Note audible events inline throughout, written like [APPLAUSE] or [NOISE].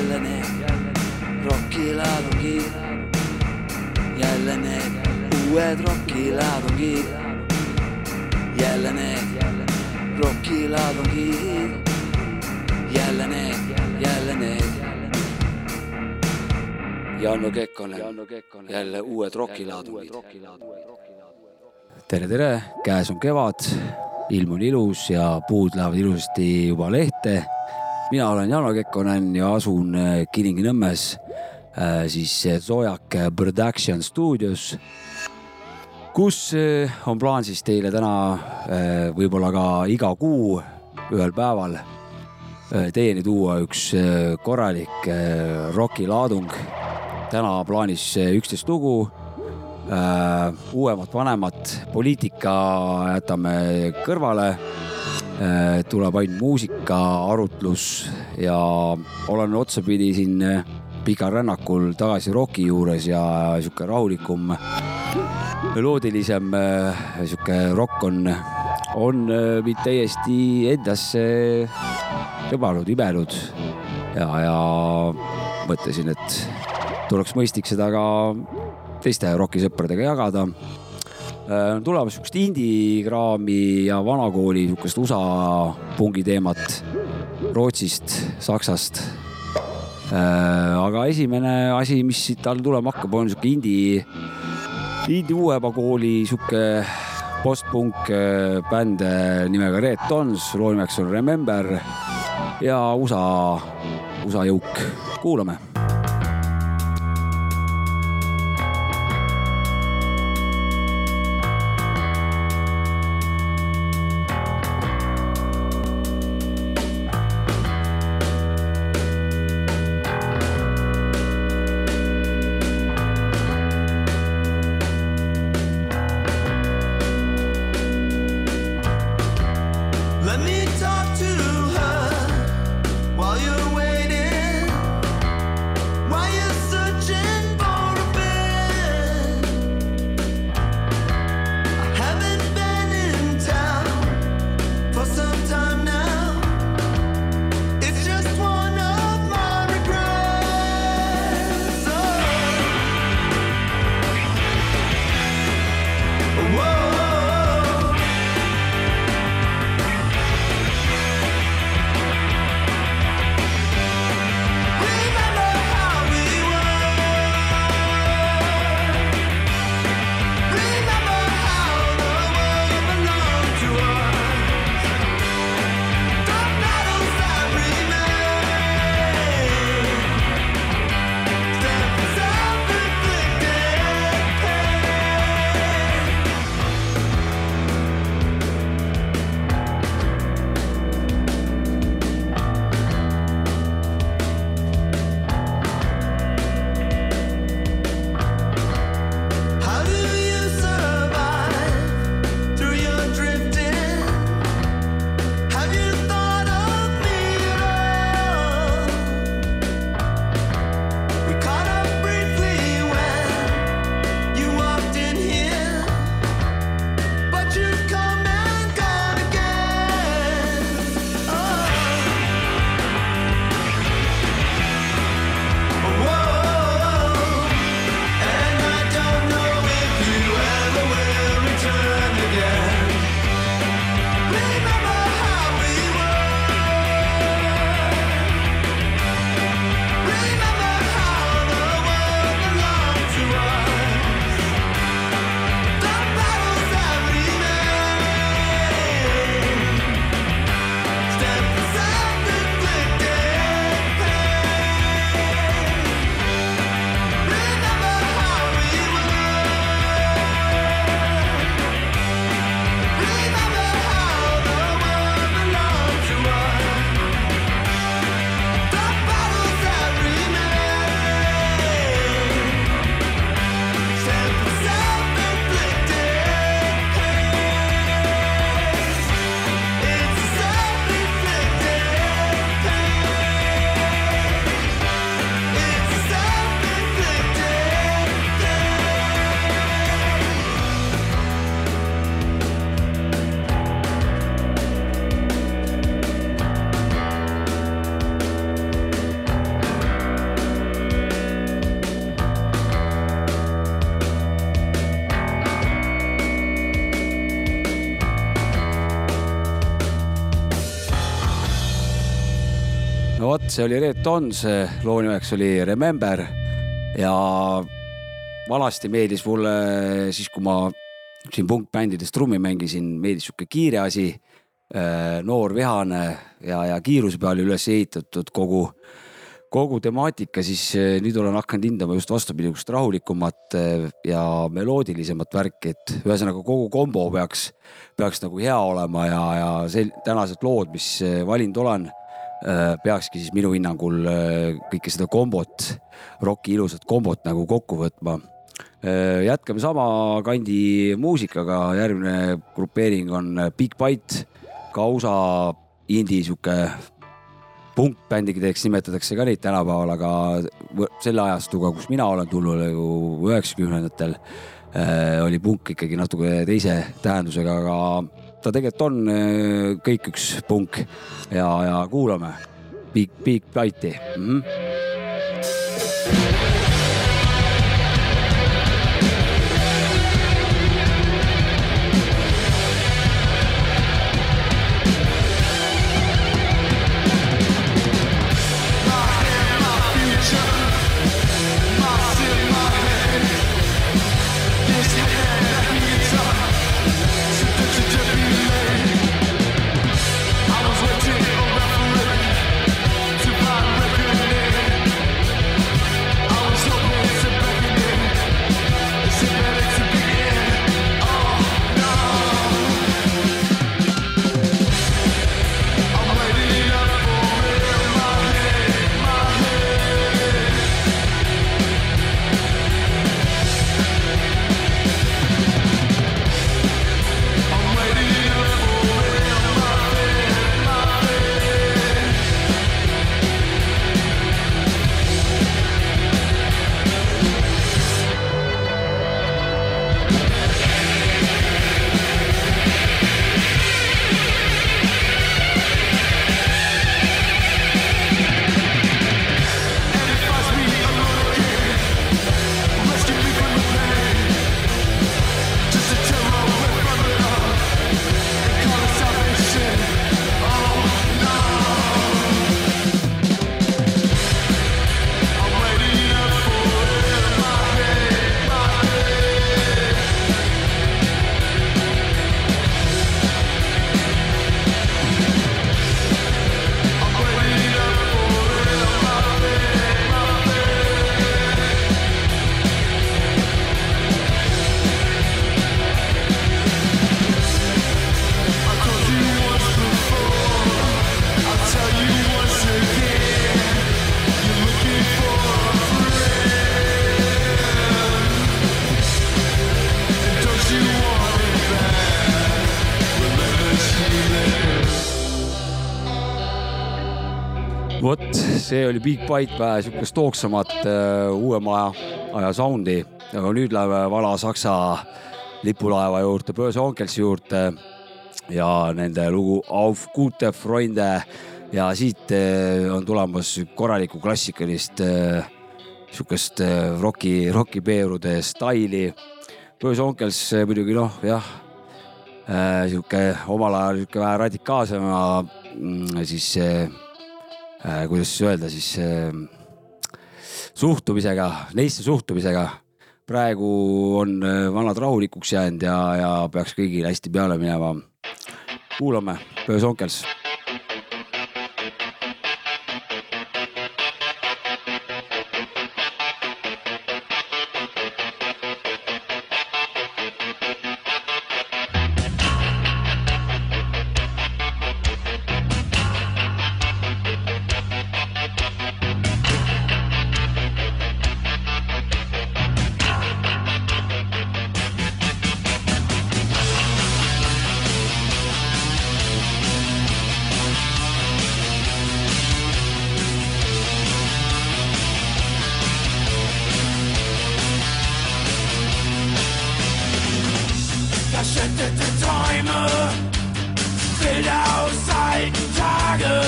jälle need rokilaadungid, jälle need uued rokilaadungid, jälle need rokilaadungid, jälle need, jälle need. Janno Kekkonen, jälle uued rokilaadungid. tere, tere, käes on kevad, ilm on ilus ja puud lähevad ilusasti juba lehte. Mina olen Janno Kekkonen ja asun äh, Kilingi-Nõmmes äh, siis Sojak Production stuudios, kus äh, on plaan siis teile täna võib-olla ka iga kuu ühel päeval teieni tuua üks korralik rokilaadung. täna plaanis üksteist lugu Äh, uuemat, vanemat, poliitika jätame kõrvale. Äh, tuleb ainult muusika, arutlus ja olen otsapidi siin pikal rännakul tagasi roki juures ja sihuke rahulikum, meloodilisem äh, sihuke rokk on, on mind täiesti endasse tõmmanud, imenud ja, ja mõtlesin, et tuleks mõistlik seda ka teiste rokisõpradega jagada. Äh, tulemas sihukest indie-kraami ja vanakooli sihukest USA pungi teemat Rootsist, Saksast. Äh, aga esimene asi, mis siit all tulema hakkab, on sihuke indie, indie uuema kooli sihuke postpunk äh, bänd nimega Red Tons, loo nimeks on Remember ja USA, USA jõuk, kuulame see oli Red Tons, loo nimeks oli Remember. Ja vanasti meeldis mulle siis, kui ma siin punkbändides trummi mängisin, meeldis sihuke kiire asi, äh, noor, vihane ja, ja kiiruse peale üles ehitatud kogu, kogu temaatika, siis äh, nüüd olen hakanud hindama just vastupidi, sihukest rahulikumat äh, ja meloodilisemat värki, et ühesõnaga kogu kombo peaks, peaks nagu hea olema ja, ja sel-, tänased lood, mis valinud olen peakski siis minu hinnangul äh, kõike seda kombot, roki ilusat kombot nagu kokku võtma. Äh, jätkame sama kandi muusikaga, järgmine grupeering on Big Bite, kausa indie sihuke punkbändideks nimetatakse ka neid tänapäeval, aga selle ajastuga, kus mina olen tulnud ju üheksakümnendatel, oli punk ikkagi natuke teise tähendusega, aga ta tegelikult on äh, kõik üks punk ja, ja kuulame Big, Big Bite'i mm. -hmm. See oli Big Bite vähe sihukest tooksamat uh, uuema aja, sound'i, aga nüüd läheme vana saksa lipulaeva juurde, Böse Onkelsi juurde. Ja nende lugu Auf gute Freunde. Ja siit uh, on tulemas korralikku klassikalist sihukest uh, roki, rokipeerude staili. Böse Onkels muidugi noh, jah äh,, sihuke omal ajal sihuke vähe radikaalsema mm, siis äh, kuidas öelda siis äh, suhtumisega, neisse suhtumisega. praegu on äh, vanad rahulikuks jäänud ja, ja peaks kõigil hästi peale minema. kuulame, Böös Onkels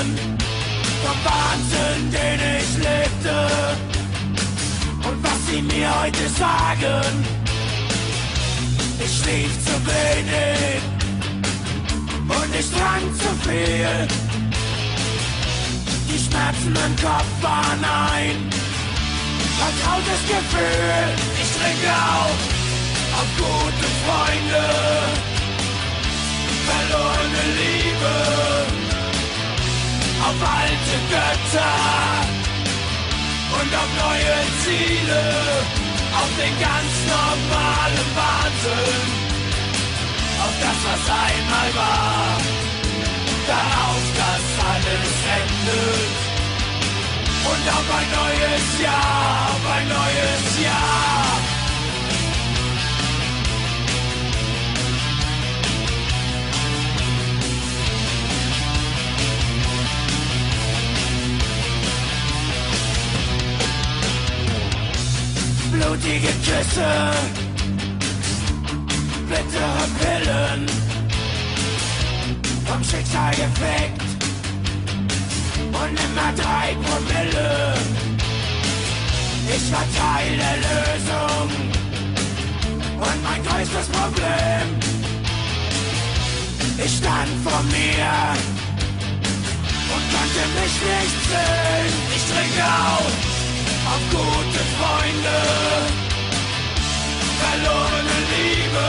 Wahnsinn, vom Wahnsinn, den ich lebte. Und was sie mir heute sagen, ich schlief zu wenig und ich trank zu viel. Die Schmerzen im Kopf waren ein vertrautes Gefühl. Ich trinke auf, auf gute Freunde, verlorene Liebe auf alte Götter und auf neue Ziele, auf den ganz normalen Wahnsinn, auf das, was einmal war, darauf, dass alles endet und auf ein neues Jahr, auf ein neues Jahr. Blutige Küsse, bittere Pillen, vom Schicksal gefickt und immer drei Promille. Ich war Teil der Lösung und mein größtes Problem. Ich stand vor mir und konnte mich nicht sehen. Ich trinke auf, auf gute Freunde, verlorene Liebe,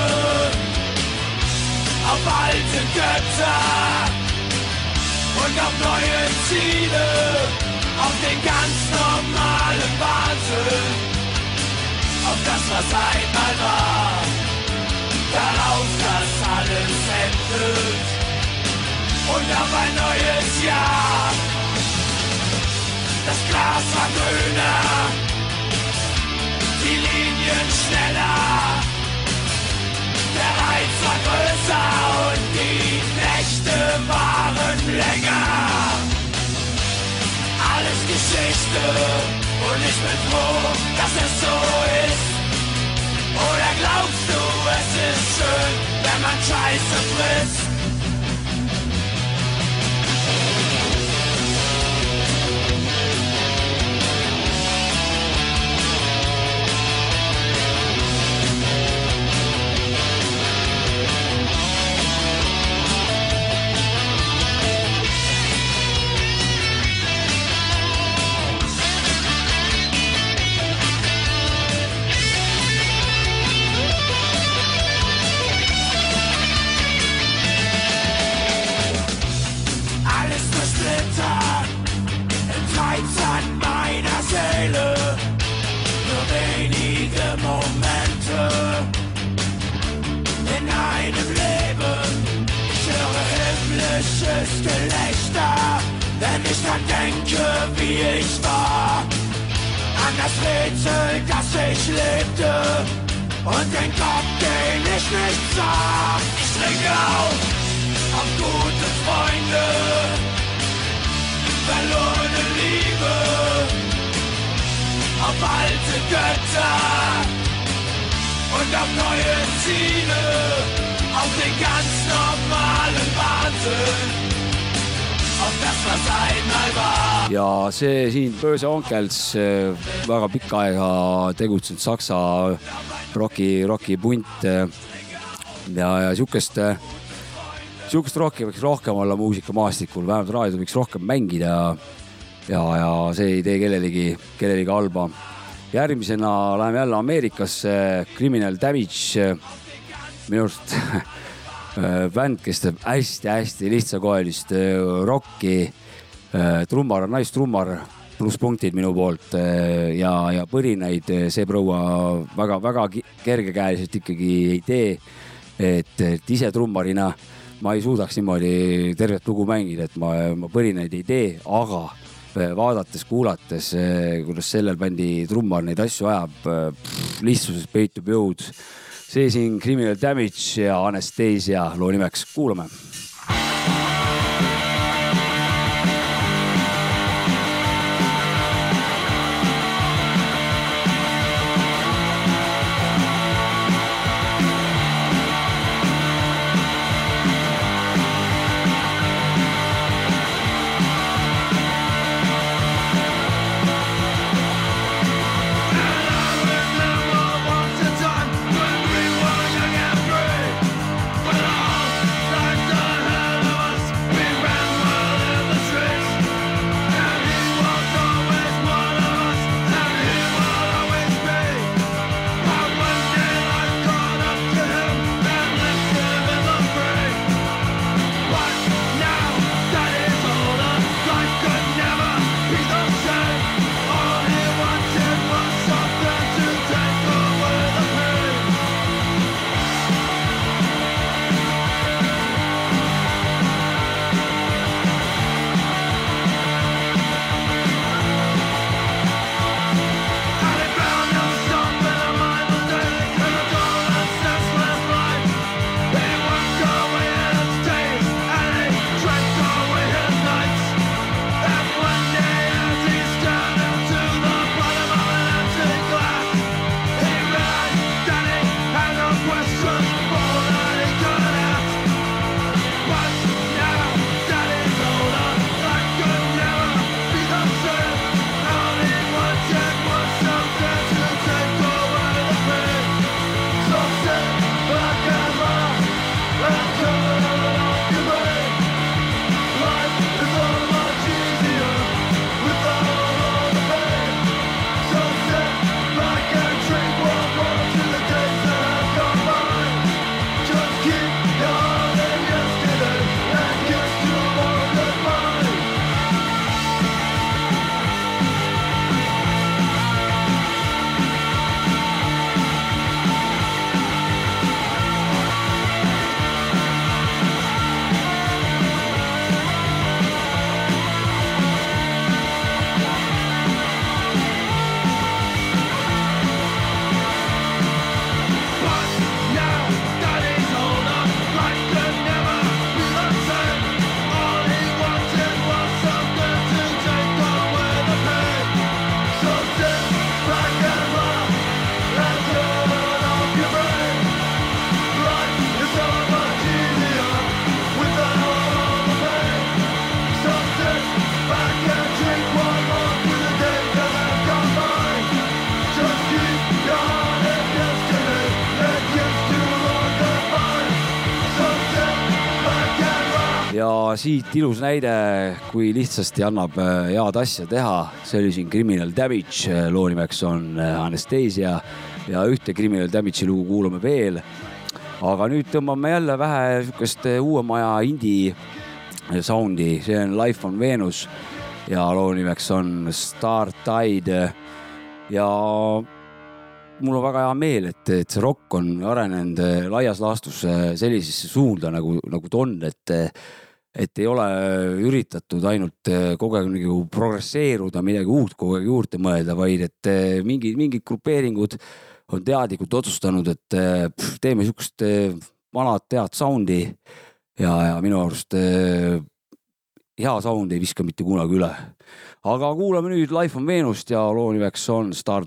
auf alte Götter und auf neue Ziele, auf den ganz normalen Wahnsinn, auf das, was einmal war, darauf, dass alles endet und auf ein neues Jahr. Das Glas war grüner, die Linien schneller der Reiz war größer und die Nächte waren länger. Alles Geschichte und ich bin froh, dass es so ist. Oder glaubst du, es ist schön, wenn man Scheiße frisst? Rätsel, dass ich lebte. Und den Kopf, den ich nicht sah. Ich trinke auf, auf gute Freunde, verlorene Liebe, auf alte Götter. Und auf neue Ziele, auf den ganz normalen Wahnsinn. See siin Börse Onkels väga pikka aega tegutsenud saksa roki, rokipunt. ja, ja sihukest, sihukest rokki võiks rohkem olla muusikamaastikul, vähemalt raadios võiks rohkem mängida. ja, ja see ei tee kellelegi, kellelegi halba. järgmisena läheme jälle Ameerikasse, Criminal Damage. minu arust [LAUGHS] bänd, kes teeb hästi-hästi lihtsakoelist rokki Äh, trummar, naistrummar, plusspunktid minu poolt äh, ja, ja põrinaid äh, see proua väga-väga kergekäeliselt ikkagi ei tee. et, et ise trummarina ma ei suudaks niimoodi tervet lugu mängida, et ma, ma põrinaid ei tee, aga vaadates, kuulates, kuidas sellel bändi trummar neid asju ajab, lihtsuses peitub jõud. See siin Criminal Damage ja Anastasia loo nimeks, kuulame siit ilus näide, kui lihtsasti annab äh, head asja teha, see oli siin Criminal Damage, äh, loo nimeks on äh, Anastasia ja ühte Criminal Damage'i lugu kuulame veel. aga nüüd tõmbame jälle vähe sihukest uue maja indie sound'i, see on Life on Venus ja loo nimeks on Star Tide. Ja mul on väga hea meel, et, et see rokk on arenenud laias laastus sellisesse suunda nagu, nagu ta on, et et ei ole üritatud ainult kogu aeg nagu progresseeruda, midagi uut kogu aeg juurde mõelda, vaid et mingid, mingid grupeeringud on teadlikult otsustanud, et pff, teeme sihukest vanat head sound'i ja, ja minu arust hea sound ei viska mitte kunagi üle. aga kuulame nüüd Life on Venust ja loo nimeks on Star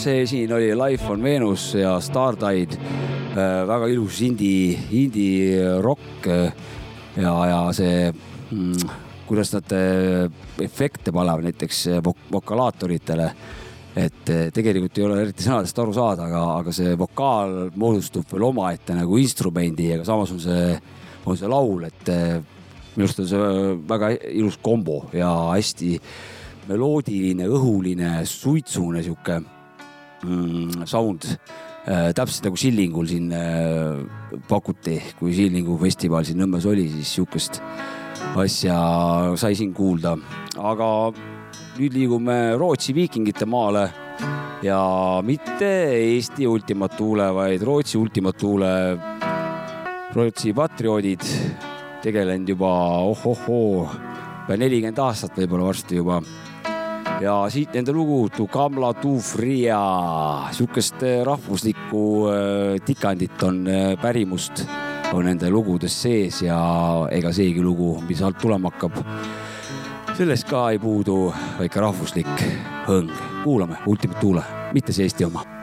see siin oli Life on Venus ja Startide. Äh, väga ilus indie, indie rock ja, ja see mm, kuidas nad äh, efekte panevad näiteks vok vokalaatoritele. et äh, tegelikult ei ole eriti sõnadest aru saada, aga, aga see vokaal moodustub veel omaette nagu instrumendi, aga samas on see, on see laul, et minu arust on see väga ilus kombo ja hästi meloodiline, õhuline, suitsune sihuke mm, sound äh,. täpselt nagu Sillingul siin äh, pakuti, kui Sillingu festival siin Nõmmes oli, siis sihukest asja sai siin kuulda. aga nüüd liigume Rootsi viikingite maale ja mitte Eesti Ultima Thule, vaid Rootsi Ultima Thule. Rootsi patrioodid tegelenud juba ohohoo, pea nelikümmend aastat võib-olla varsti juba ja siit nende lugu Tukamla Tufria, sihukest äh, rahvuslikku äh, tikandit on äh, pärimust on nende lugudes sees ja ega seegi lugu, mis alt tulema hakkab, sellest ka ei puudu väike rahvuslik hõng. kuulame Ultimate Thule, mitte see Eesti oma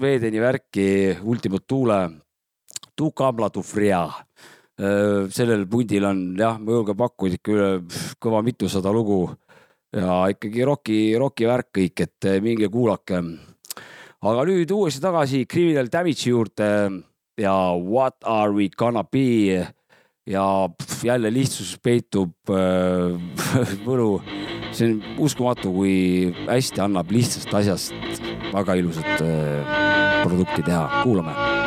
Swedeni värki, Ultimate Thule, Tu Kabla Tu Fria. sellel pundil on jah, ma julgen pakkuda ikka üle kõva mitusada lugu ja ikkagi roki, roki värk kõik, et minge kuulake. aga nüüd uuesti tagasi Criminal Damage'i juurde ja What are we gonna be ja pff, jälle lihtsuses peitub äh, [LAUGHS] võlu. See on uskumatu, kui hästi annab lihtsast asjast väga ilusat äh, produkti teha, kuulame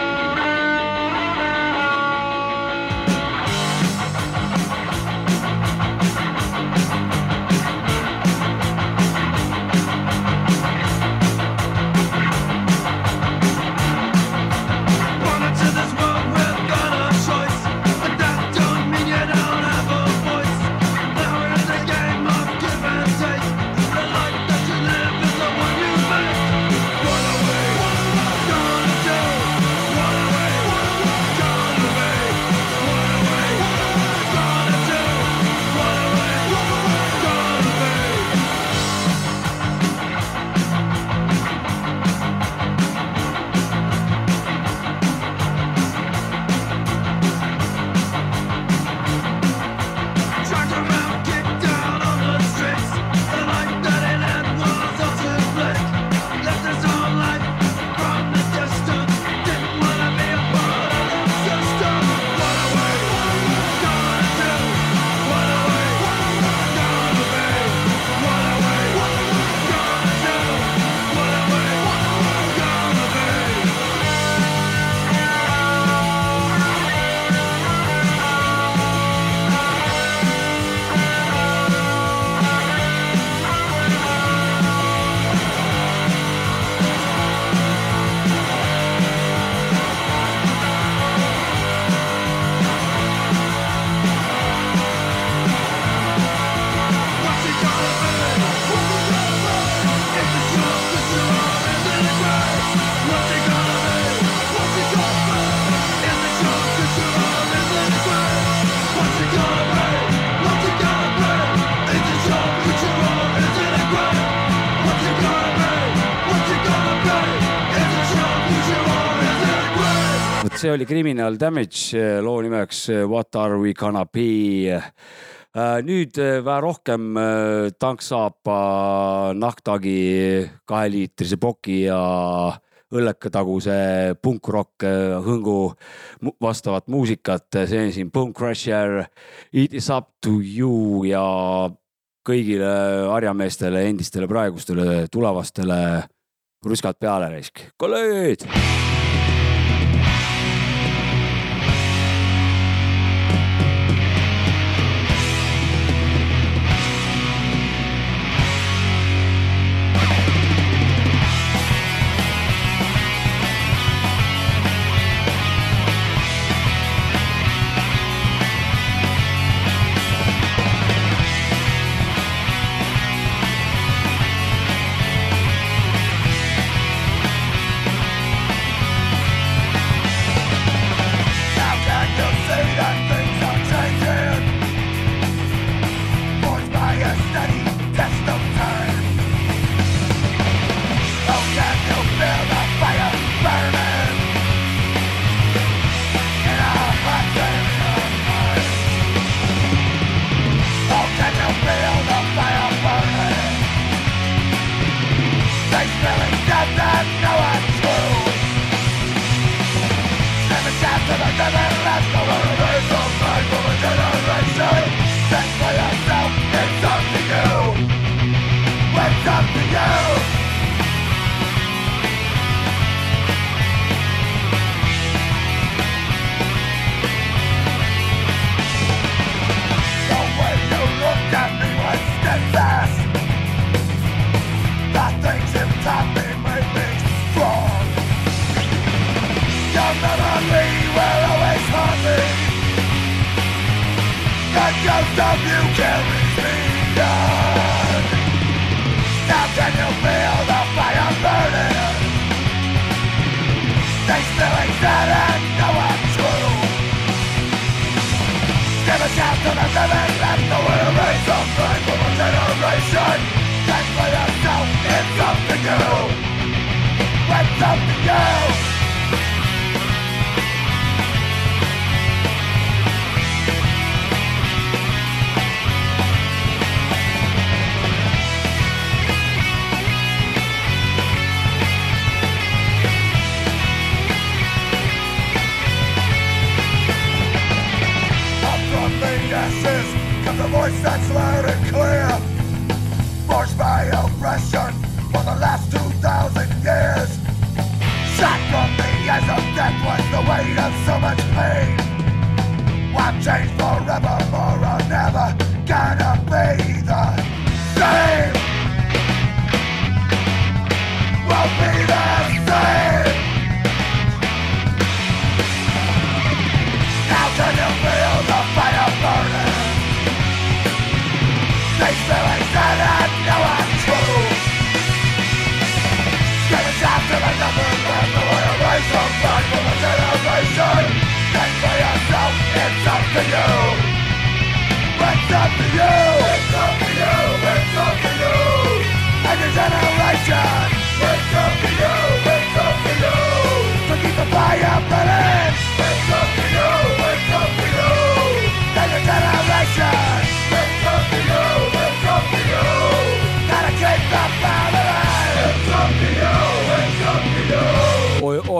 see oli Criminal Damage, eh, loo nimeks eh, What are we gonna be. Eh, nüüd vähe rohkem tanksaapa nahktagi kaheliitrise poki ja õllekataguse punkrock hõngu vastavat muusikat, see on siin Bone Crusher, It is up to you ja kõigile harjameestele, endistele, praegustele, tulevastele ruskad peale raisk, kolleegid.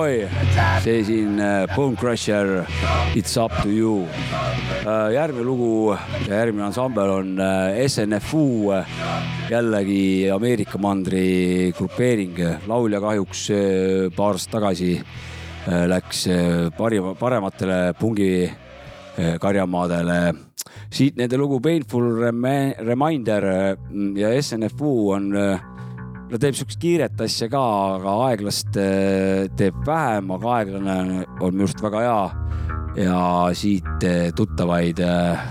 Boy, see siin äh, Bone Crusher, It's up to you. Äh, järgmine lugu ja järgmine ansambel on äh, SNFU, jällegi Ameerika mandri grupeering, laulja kahjuks paar aastat tagasi läks parima, parematele pungi karjamaadele. siit nende lugu Painful Reminder ja SNFU on ta teeb siukest kiiret asja ka, aga aeglast äh, teeb vähem, aga aeglane on minu arust väga hea. ja siit äh, tuttavaid äh,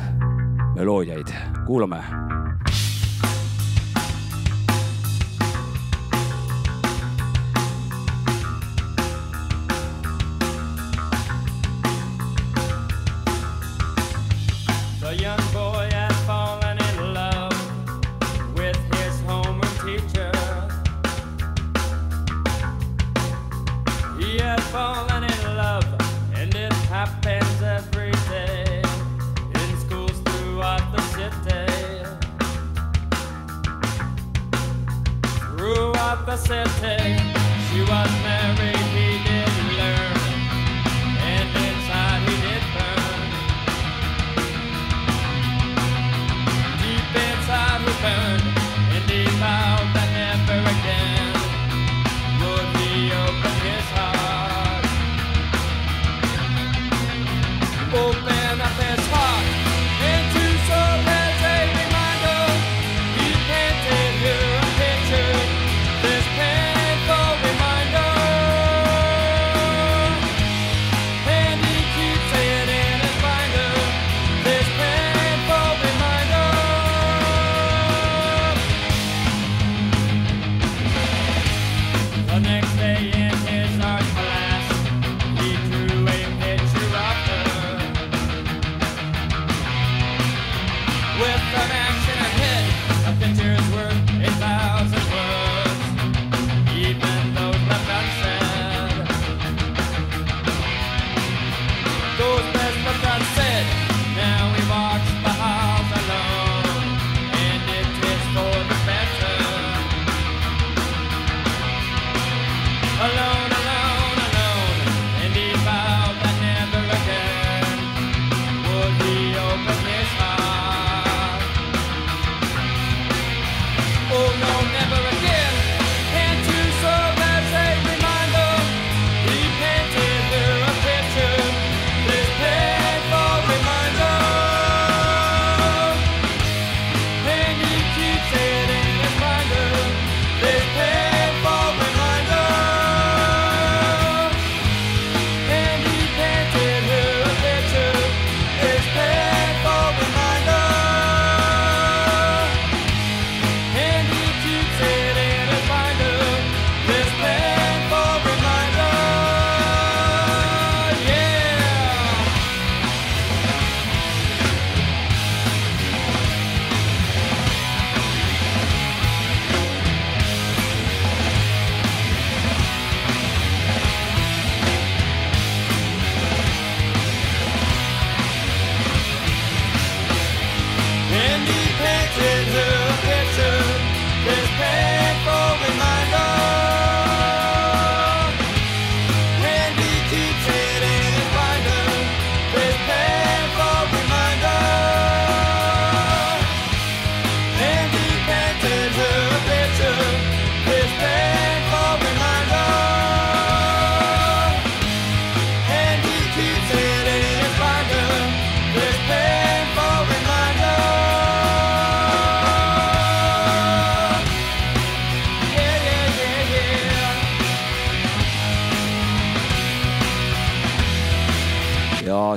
meloodiaid, kuulame the city. She was married.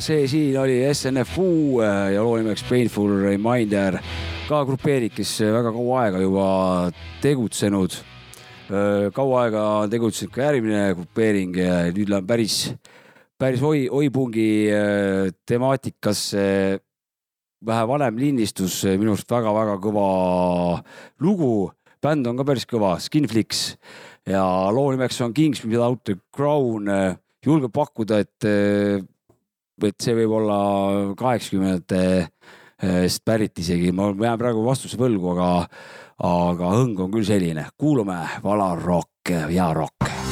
See siin oli SNFU äh, ja loo nimeks Painful Reminder. ka grupeering, kes väga kaua aega juba tegutsenud. kaua aega tegutsenud ka järgmine grupeering ja nüüd läheb päris, päris oi, oipungi temaatikasse vähe vanem lindistus, minu arust väga-väga kõva lugu. bänd on ka päris kõva, Skinflix ja loo nimeks on Kings Without the Crown. julgen pakkuda, et, et see võib olla kaheksakümnendatest pärit isegi, ma jään praegu vastuse võlgu, aga, aga hõng on küll selline. kuulame Valar Rock, hea rock.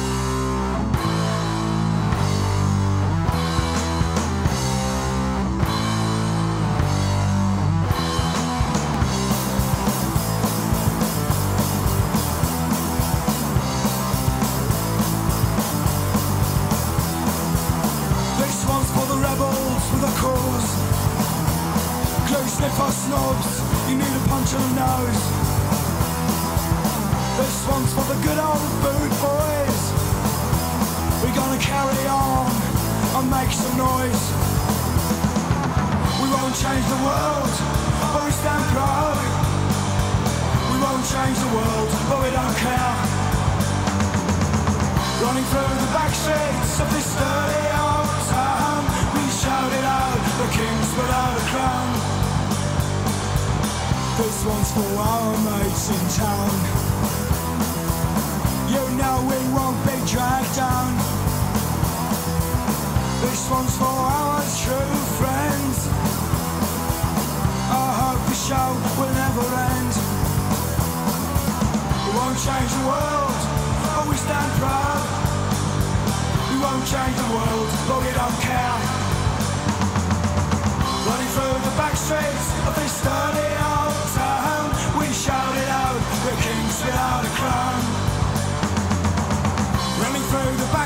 This one's for our mates in town. You know we won't be dragged down. This one's for our true friends. I hope the show will never end. We won't change the world, but we stand proud. We won't change the world, but we don't care. Running through the back streets of this dirty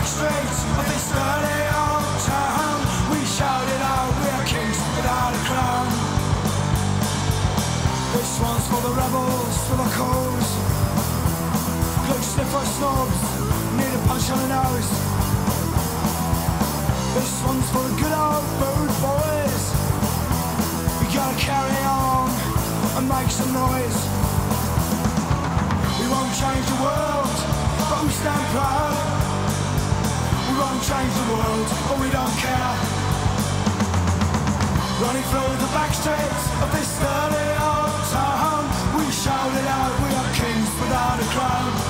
streets of this dirty old town, we shouted out, we are kings without a crown. This one's for the rebels, for the cause. Glue sniffer snobs, need a punch on the nose. This one's for the good old food boys. We gotta carry on and make some noise. We won't change the world, but we stand proud. Change the world, but we don't care. Running through the back streets of this dirty old town, we shout it out, we are kings without a crown.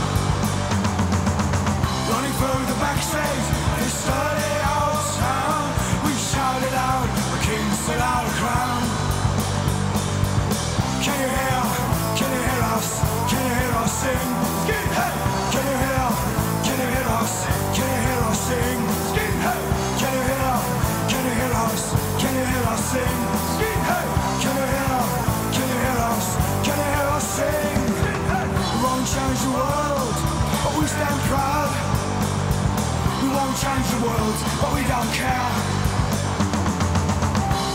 Change the world, but we don't care.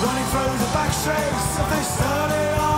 Running through the back streets of this dirty old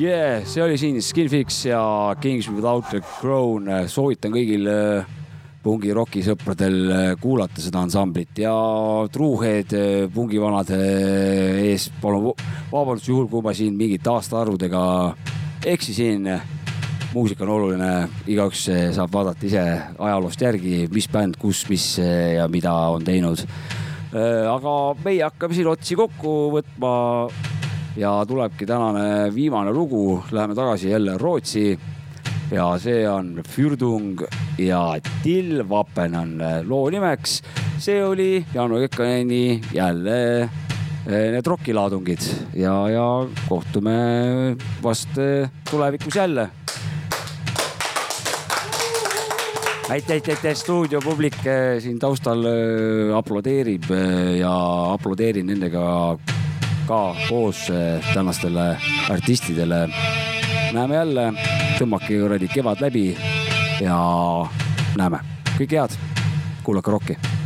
Yeah, see oli siin Skinfix ja Kings Without a Crown. soovitan kõigil äh, pungi rokisõpradel äh, kuulata seda ansamblit ja truuhead äh, pungivanade ees palun vabandust juhul, kui ma siin mingite aastaarvudega eksisin. muusika on oluline, igaüks saab vaadata ise ajaloost järgi, mis bänd, kus, mis ja mida on teinud. aga meie hakkame siin otsi kokku võtma ja tulebki tänane viimane lugu, läheme tagasi jälle Rootsi ja see on Fürdung ja Till Vapen on loo nimeks. see oli Janu Kekkaneni jälle eh, need rokilaadungid ja, ja kohtume vast eh, tulevikus jälle. aitäh, aitäh, aitäh, stuudiopublik eh, siin taustal aplodeerib ja aplodeerin nendega ka koos eh, tänastele artistidele. näeme jälle, tõmmake kuradi kevad läbi ja näeme, kõike head, kuulake rokki